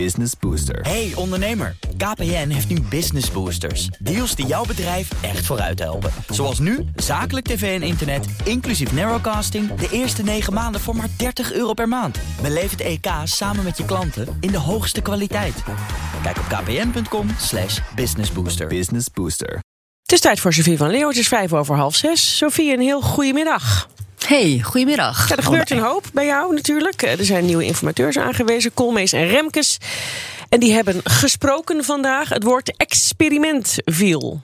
Business Booster. Hey ondernemer, KPN heeft nu Business Boosters. Deals die jouw bedrijf echt vooruit helpen. Zoals nu, zakelijk tv en internet, inclusief narrowcasting... de eerste 9 maanden voor maar 30 euro per maand. Beleef het EK samen met je klanten in de hoogste kwaliteit. Kijk op kpn.com slash businessbooster. Business Booster. Het is tijd voor Sofie van Leeuwen. Het is vijf over half zes. Sofie, een heel goedemiddag. Hey, goedemiddag. Ja, er gebeurt een hoop bij jou natuurlijk. Eh, Er zijn nieuwe informateurs aangewezen, Koolmees en Remkes. En die hebben gesproken vandaag. Het woord experiment viel.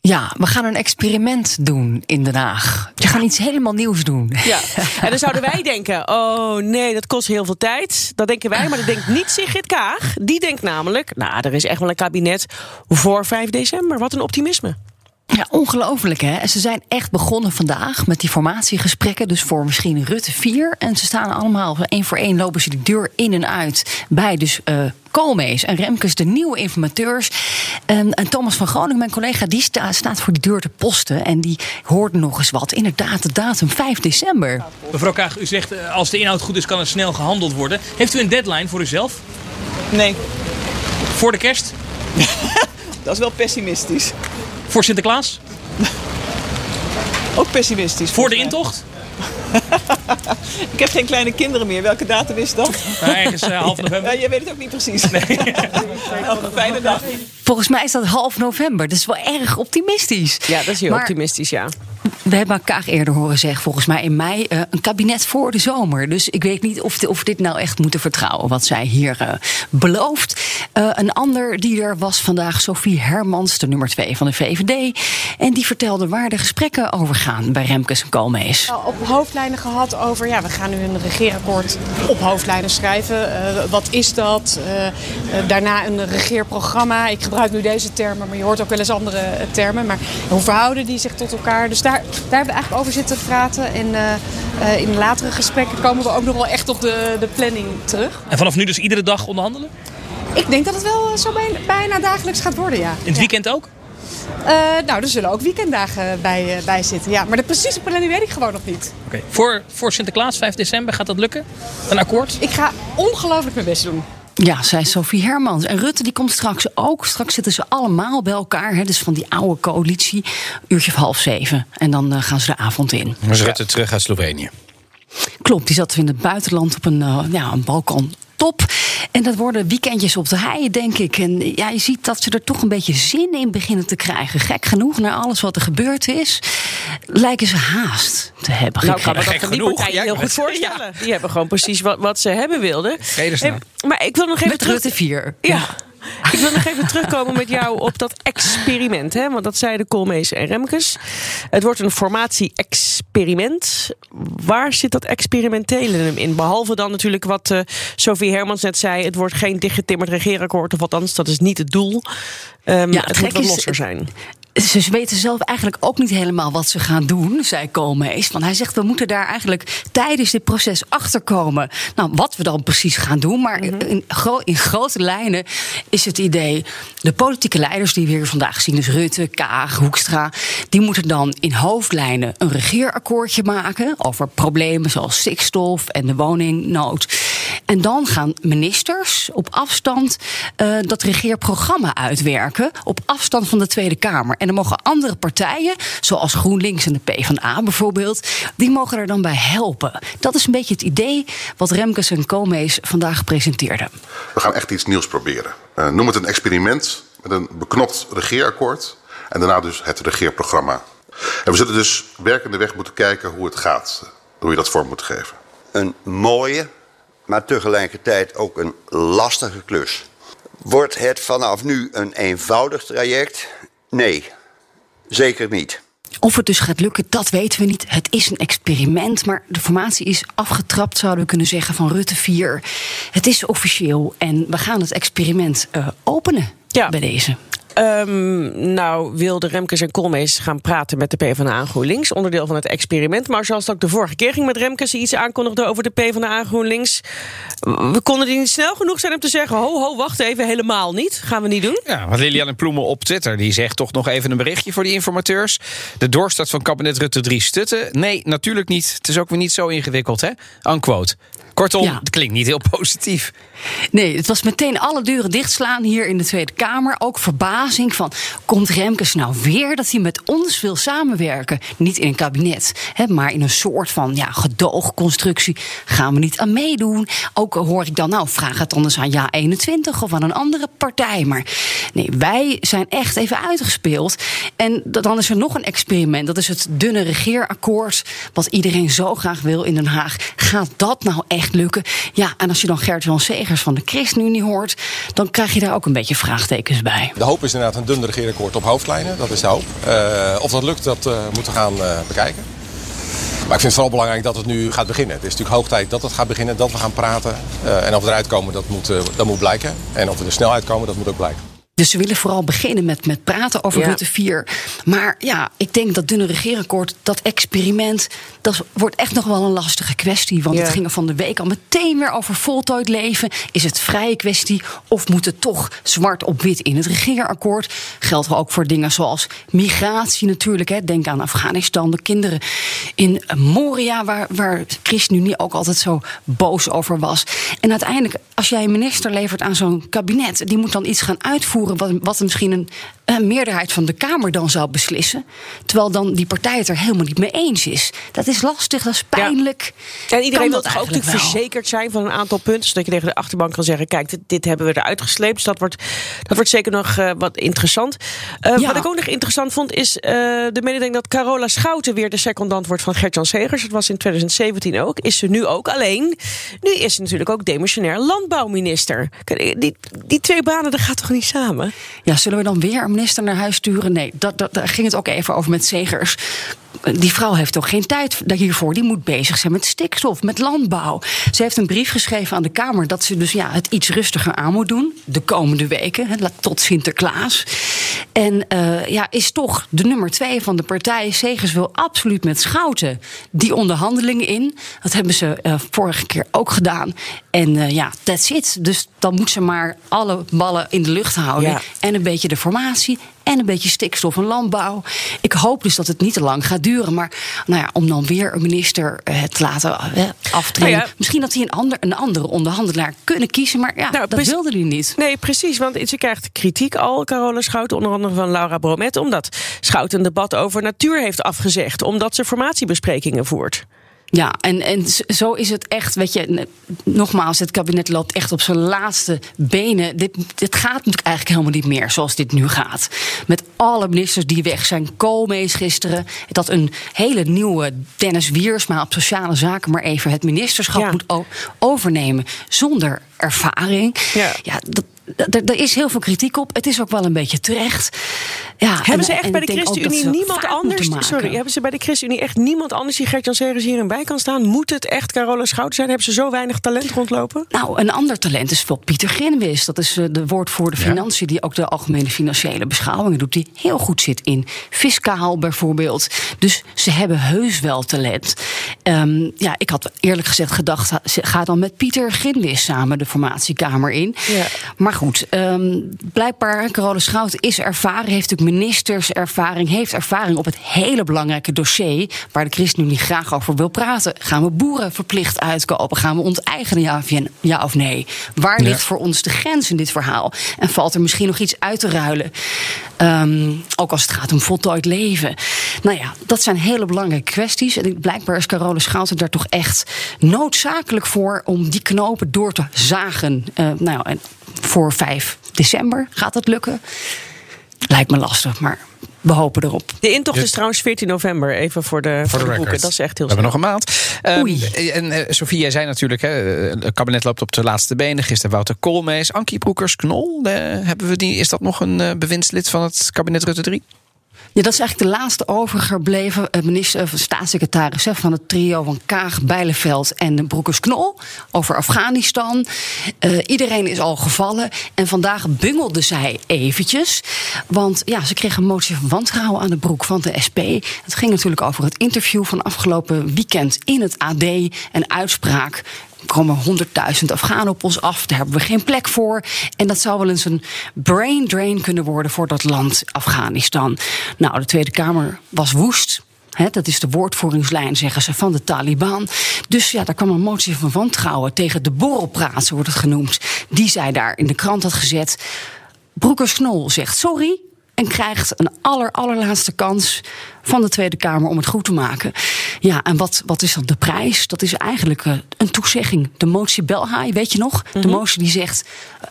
Ja, we gaan een experiment doen in Den Haag. We gaan iets helemaal nieuws doen. Ja. En dan zouden wij denken, oh nee, dat kost heel veel tijd. Dat denken wij, maar dat denkt niet Sigrid Kaag. Die denkt namelijk, nou, er is echt wel een kabinet voor 5 december. Wat een optimisme. Ja, ongelooflijk hè. En ze zijn echt begonnen vandaag met die formatiegesprekken. Dus voor misschien Rutte 4. En ze staan allemaal één voor één lopen ze de deur in en uit. Bij dus eh Koolmees en Remkes, de nieuwe informateurs. En, en Thomas van Groningen, mijn collega, die sta- staat voor die deur te posten. En die hoort nog eens wat. Inderdaad, de datum 5 december. Mevrouw Kaag, u zegt eh, als de inhoud goed is kan er snel gehandeld worden. Heeft u een deadline voor uzelf? Nee, Voor de kerst? dat is wel pessimistisch. Voor Sinterklaas? Ook pessimistisch. Voor de intocht? Ik heb geen kleine kinderen meer. Welke datum is dat? Nou, ergens eh, half Ja, november. jij weet het ook niet precies. Nog een fijne dag. Volgens mij is dat half november. Dat is wel erg optimistisch. Ja, dat is heel Maar- optimistisch, ja. We hebben Kaag eerder horen zeggen, volgens mij in mei, eh, een kabinet voor de zomer. Dus ik weet niet of, de- of we dit nou echt moeten vertrouwen, wat zij hier eh, belooft. Eh, een ander die er was vandaag, Sophie Hermans, de nummer twee van de VVD. En die vertelde waar de gesprekken over gaan bij Remkes en Koolmees. op hoofdlijnen gehad over, ja, we gaan nu een regeerakkoord op hoofdlijnen schrijven. Wat is dat? Daarna een regeerprogramma. Ik gebruik nu deze termen, maar je hoort ook wel eens andere termen. Maar hoe verhouden die zich tot elkaar? Dus daar, daar hebben we eigenlijk over zitten praten. En eh, eh, in latere gesprekken komen we ook nog wel echt op de, de planning terug. En vanaf nu dus iedere dag onderhandelen? Ik denk dat het wel eh, zo bijna, bijna dagelijks gaat worden, ja. In het weekend ook? Nou, er zullen ook weekenddagen bij, bij zitten. Ja, maar de precieze planning weet ik gewoon nog niet. Oké. Voor, voor Sinterklaas, 5 december, gaat dat lukken? Een akkoord? Ik ga ongelooflijk mijn best doen. Ja, zei Sophie Hermans. En Rutte die komt straks ook. Straks zitten ze allemaal bij elkaar. Hè, dus van die oude coalitie. Uurtje of half zeven. En dan eh, gaan ze de avond in. Is Rutte terug uit Slovenië. Klopt, die zat in het buitenland op een, eh, ja, een balkon. Top. En dat worden weekendjes op de hei, denk ik. En ja, je ziet dat ze er toch een beetje zin in beginnen te krijgen. Gek genoeg, naar alles wat er gebeurd is, lijken ze haast te hebben Nou, kan me dat van die partijen Ja, heel goed voorstellen. Die hebben gewoon precies wat, wat ze hebben wilden. Hey, maar ik wil nog even Met terug... Rutte 4. Ja. Ik wil nog even terugkomen met jou op dat experiment. Hè? Want dat zeiden Koolmees en Remkes. Het wordt een formatie-experiment. Waar zit dat experimentele in? Behalve dan natuurlijk wat eh Sophie Hermans net zei. Het wordt geen dichtgetimmerd regeerakkoord. Of althans, dat is niet het doel. Ehm, Ja, het het moet wat is- losser zijn. Ze weten zelf eigenlijk ook niet helemaal wat ze gaan doen, zei Koolmees. Want hij zegt, we moeten daar eigenlijk tijdens dit proces achterkomen. Nou, wat we dan precies gaan doen. Maar in, gro- in grote lijnen is het idee... de politieke leiders die we hier vandaag zien... dus Rutte, Kaag, Hoekstra... die moeten dan in hoofdlijnen een regeerakkoordje maken... over problemen zoals stikstof en de woningnood. En dan gaan ministers op afstand eh, dat regeerprogramma uitwerken. Op afstand van de Tweede Kamer. En dan mogen andere partijen, zoals GroenLinks en de PvdA bijvoorbeeld, die mogen er dan bij helpen. Dat is een beetje het idee wat Remkes en Koolmees vandaag presenteerden. We gaan echt iets nieuws proberen. Eh, noem het een experiment met een beknopt regeerakkoord. En daarna dus het regeerprogramma. En we zullen dus werkende weg moeten kijken hoe het gaat. Hoe je dat vorm moet geven. een mooie, maar tegelijkertijd ook een lastige klus. Wordt het vanaf nu een eenvoudig traject? Nee, zeker niet. Of het dus gaat lukken, dat weten we niet. Het is een experiment, maar de formatie is afgetrapt, zouden we kunnen zeggen, van Rutte 4. Het is officieel en we gaan het experiment eh, openen Ja. bij deze. Ehm, nou wilde Remkes en Koolmees gaan praten met de PvdA GroenLinks. Onderdeel van het experiment. Maar zoals het ook de vorige keer ging met Remkes... die iets aankondigde over de PvdA GroenLinks... we konden die niet snel genoeg zijn om te zeggen... ho, ho, wacht even, helemaal niet. Gaan we niet doen. Ja, want Liliane Ploemen op Twitter die zegt toch nog even een berichtje voor die informateurs. De doorstart van kabinet Rutte 3 stutten? Nee, natuurlijk niet. Het is ook weer niet zo ingewikkeld, hè? Unquote. Kortom, Ja. het klinkt niet heel positief. Nee, het was meteen alle deuren dichtslaan hier in de Tweede Kamer. Ook van, komt Remkes nou weer dat hij met ons wil samenwerken? Niet in een kabinet, hè, maar in een soort van ja, gedoogconstructie. Gaan we niet aan meedoen? Ook hoor ik dan, nou, vraag het anders aan Ja21 of aan een andere partij. Maar nee, wij zijn echt even uitgespeeld. En dan is er nog een experiment. Dat is het dunne regeerakkoord, wat iedereen zo graag wil in Den Haag. Gaat dat nou echt lukken? Ja, en als je dan Gert-Jan Segers van de ChristenUnie hoort... dan krijg je daar ook een beetje vraagtekens bij. De hoop is inderdaad een dun regeerakkoord op hoofdlijnen. Dat is de hoop. Eh, of dat lukt, dat eh, moeten we gaan eh, bekijken. Maar ik vind het vooral belangrijk dat het nu gaat beginnen. Het is natuurlijk hoog tijd dat het gaat beginnen, dat we gaan praten. En of we eruit komen, dat moet, dat moet blijken. En of we er snel uitkomen, dat moet ook blijken. Dus ze willen vooral beginnen met, met praten over Ja. Rutte 4. Maar ja, ik denk dat dunne regeerakkoord, dat experiment... dat wordt echt nog wel een lastige kwestie. Want Ja. het ging er van de week al meteen weer over voltooid leven. Is het vrije kwestie of moet het toch zwart op wit in het regeerakkoord? Geldt wel ook voor dingen zoals migratie natuurlijk. Hè. Denk aan Afghanistan, de kinderen in Moria... waar, waar ChristenUnie ook altijd zo boos over was. En uiteindelijk, als jij een minister levert aan zo'n kabinet... die moet dan iets gaan uitvoeren wat, wat misschien een, een meerderheid van de Kamer dan zou beslissen. Terwijl dan die partij het er helemaal niet mee eens is. Dat is lastig, dat is pijnlijk. En iedereen wil ook natuurlijk wel? verzekerd zijn van een aantal punten. Zodat je tegen de achterbank kan zeggen: kijk, dit, dit hebben we eruit gesleept. Dus dat wordt, dat wordt zeker nog eh, wat interessant. Eh, Ja. Wat ik ook nog interessant vond, is eh, de mededeling dat Carola Schouten weer de secondant wordt van Gert-Jan Segers. Dat was in 2017 ook. Is ze nu ook. Alleen, nu is ze natuurlijk ook demissionair landbouwminister. Die, die twee banen, dat gaat toch niet samen? Ja, zullen we dan weer een minister naar huis sturen? Nee, dat, dat, ging het ook even over met Zegers. Die vrouw heeft toch geen tijd hiervoor. Die moet bezig zijn met stikstof, met landbouw. Ze heeft een brief geschreven aan de Kamer dat ze dus ja, het iets rustiger aan moet doen. De komende weken, tot Sinterklaas. En eh, ja, is toch de nummer twee van de partij. Zegers wil absoluut met Schouten die onderhandelingen in. Dat hebben ze eh, vorige keer ook gedaan. En eh, ja, that's it. Dus dan moet ze maar alle ballen in de lucht houden. Ja. En een beetje de formatie. En een beetje stikstof en landbouw. Ik hoop dus dat het niet te lang gaat duren. Maar nou ja, om dan weer een minister eh, te laten eh, aftreden. Nou ja. Misschien dat hij een, ander, een andere onderhandelaar kunnen kiezen. Maar ja, Nou, dat wilde hij niet. Nee, precies. Want ze krijgt kritiek al, Carola Schouten, onder andere van Laura Bromet. Omdat Schouten een debat over natuur heeft afgezegd. Omdat ze formatiebesprekingen voert. Ja, en, en zo is het echt. Weet je, nogmaals, het kabinet loopt echt op zijn laatste benen. Dit, dit gaat natuurlijk eigenlijk helemaal niet meer zoals dit nu gaat. Met alle ministers die weg zijn. Koolmees gisteren. Dat een hele nieuwe Dennis Wiersma op sociale zaken maar even het ministerschap Ja. moet overnemen. Zonder ervaring. Ja. dat. d- d- Er is heel veel kritiek op. Het is ook wel een beetje terecht. Ja, Hebben en- ze echt en bij de ChristenUnie niemand anders? Sorry, hebben ze bij de ChristenUnie echt niemand anders die Gert-Jan Segers hierin bij kan staan? Moet het echt Carola Schouten zijn? Hebben ze zo weinig talent rondlopen? Nou, een ander talent is wel Pieter Grinwis. Dat is eh, de woordvoerder Financiën, die ook de algemene financiële beschouwingen doet. Die heel goed zit in fiscaal bijvoorbeeld. Dus ze hebben heus wel talent. Ehm, ja, ik had eerlijk gezegd gedacht, ga dan met Pieter Grinwis samen de formatiekamer in. Ja. Maar goed, ehm, blijkbaar, Carola Schouten is ervaren, heeft natuurlijk ministerservaring, heeft ervaring op het hele belangrijke dossier waar de ChristenUnie graag over wil praten. Gaan we boeren verplicht uitkopen? Gaan we onteigenen, ja of, ja of nee? Waar ligt voor ons de grens in dit verhaal? En valt er misschien nog iets uit te ruilen? Ehm, ook als het gaat om voltooid leven. Nou ja, dat zijn hele belangrijke kwesties. En blijkbaar is Carola Schouten daar toch echt noodzakelijk voor om die knopen door te zagen. Eh, nou, en voor 5 december gaat dat lukken. Lijkt me lastig, maar we hopen erop. De intocht is trouwens 14 november, even voor de, voor de, boeken. Dat is echt heel We hebben snel. nog een maand. Ehm, Oei. en uh, Sofie, jij zei natuurlijk, hè, het kabinet loopt op de laatste benen. Gisteren Wouter Koolmees, Ankie Broekers-Knol. eh, hebben we die, is dat nog een uh, bewindslid van het kabinet Rutte 3? Ja, dat is eigenlijk de laatste overgebleven eh, minister, of staatssecretaris van het trio van Kaag, Bijleveld en Broekers-Knol over Afghanistan. Uh, iedereen is al gevallen en vandaag bungelde zij eventjes. Want ja, ze kreeg een motie van wantrouwen aan de broek van de SP. Het ging natuurlijk over het interview van afgelopen weekend in het AD. En uitspraak komen 100.000 Afghanen op ons af. Daar hebben we geen plek voor. En dat zou wel eens een brain drain kunnen worden voor dat land Afghanistan. Nou, de Tweede Kamer was woest. dat is de woordvoeringslijn, zeggen ze, van de Taliban. Dus ja, daar kwam een motie van wantrouwen tegen de borrelpraat, zo wordt het genoemd. Die zij daar in de krant had gezet. Broekers-Knol zegt sorry en krijgt een aller, allerlaatste kans van de Tweede Kamer om het goed te maken. Ja, en wat, wat is dan de prijs? Dat is eigenlijk uh, een toezegging. De motie Belhaai, weet je nog? De Mhm. motie die zegt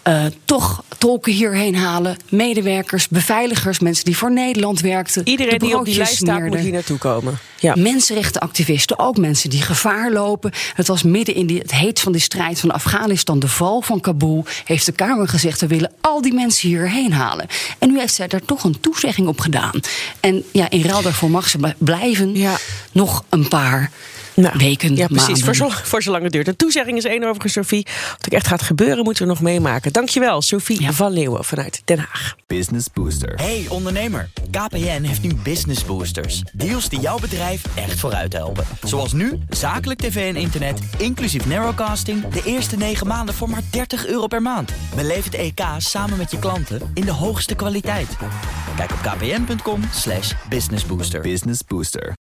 uh, toch tolken hierheen halen, medewerkers, beveiligers, mensen die voor Nederland werkten. Iedereen de die op die lijst staat moet hier naartoe komen. Ja. Mensenrechtenactivisten, ook mensen die gevaar lopen. Het was midden in die, het heet van die strijd van Afghanistan, de val van Kabul. Heeft de Kamer gezegd: we willen al die mensen hierheen halen. En nu heeft zij daar toch een toezegging op gedaan. En ja, in ruil daarvoor mag ze blijven nog een paar weken. Ja, precies. maanden. Voor, zo, voor zolang het duurt. Een toezegging is één overigens, Sophie. Wat er echt gaat gebeuren, moeten we nog meemaken. Dankjewel, Sophie van Leeuwen vanuit Den Haag. Business Booster. Hey ondernemer, KPN heeft nu Business Boosters. Deals die jouw bedrijf echt vooruit helpen. Zoals nu, zakelijk tv en internet, inclusief narrowcasting... de eerste 9 maanden voor maar 30 euro per maand. Beleef het EK samen met je klanten in de hoogste kwaliteit. Kijk op kpn.com slash businessbooster. Business Booster.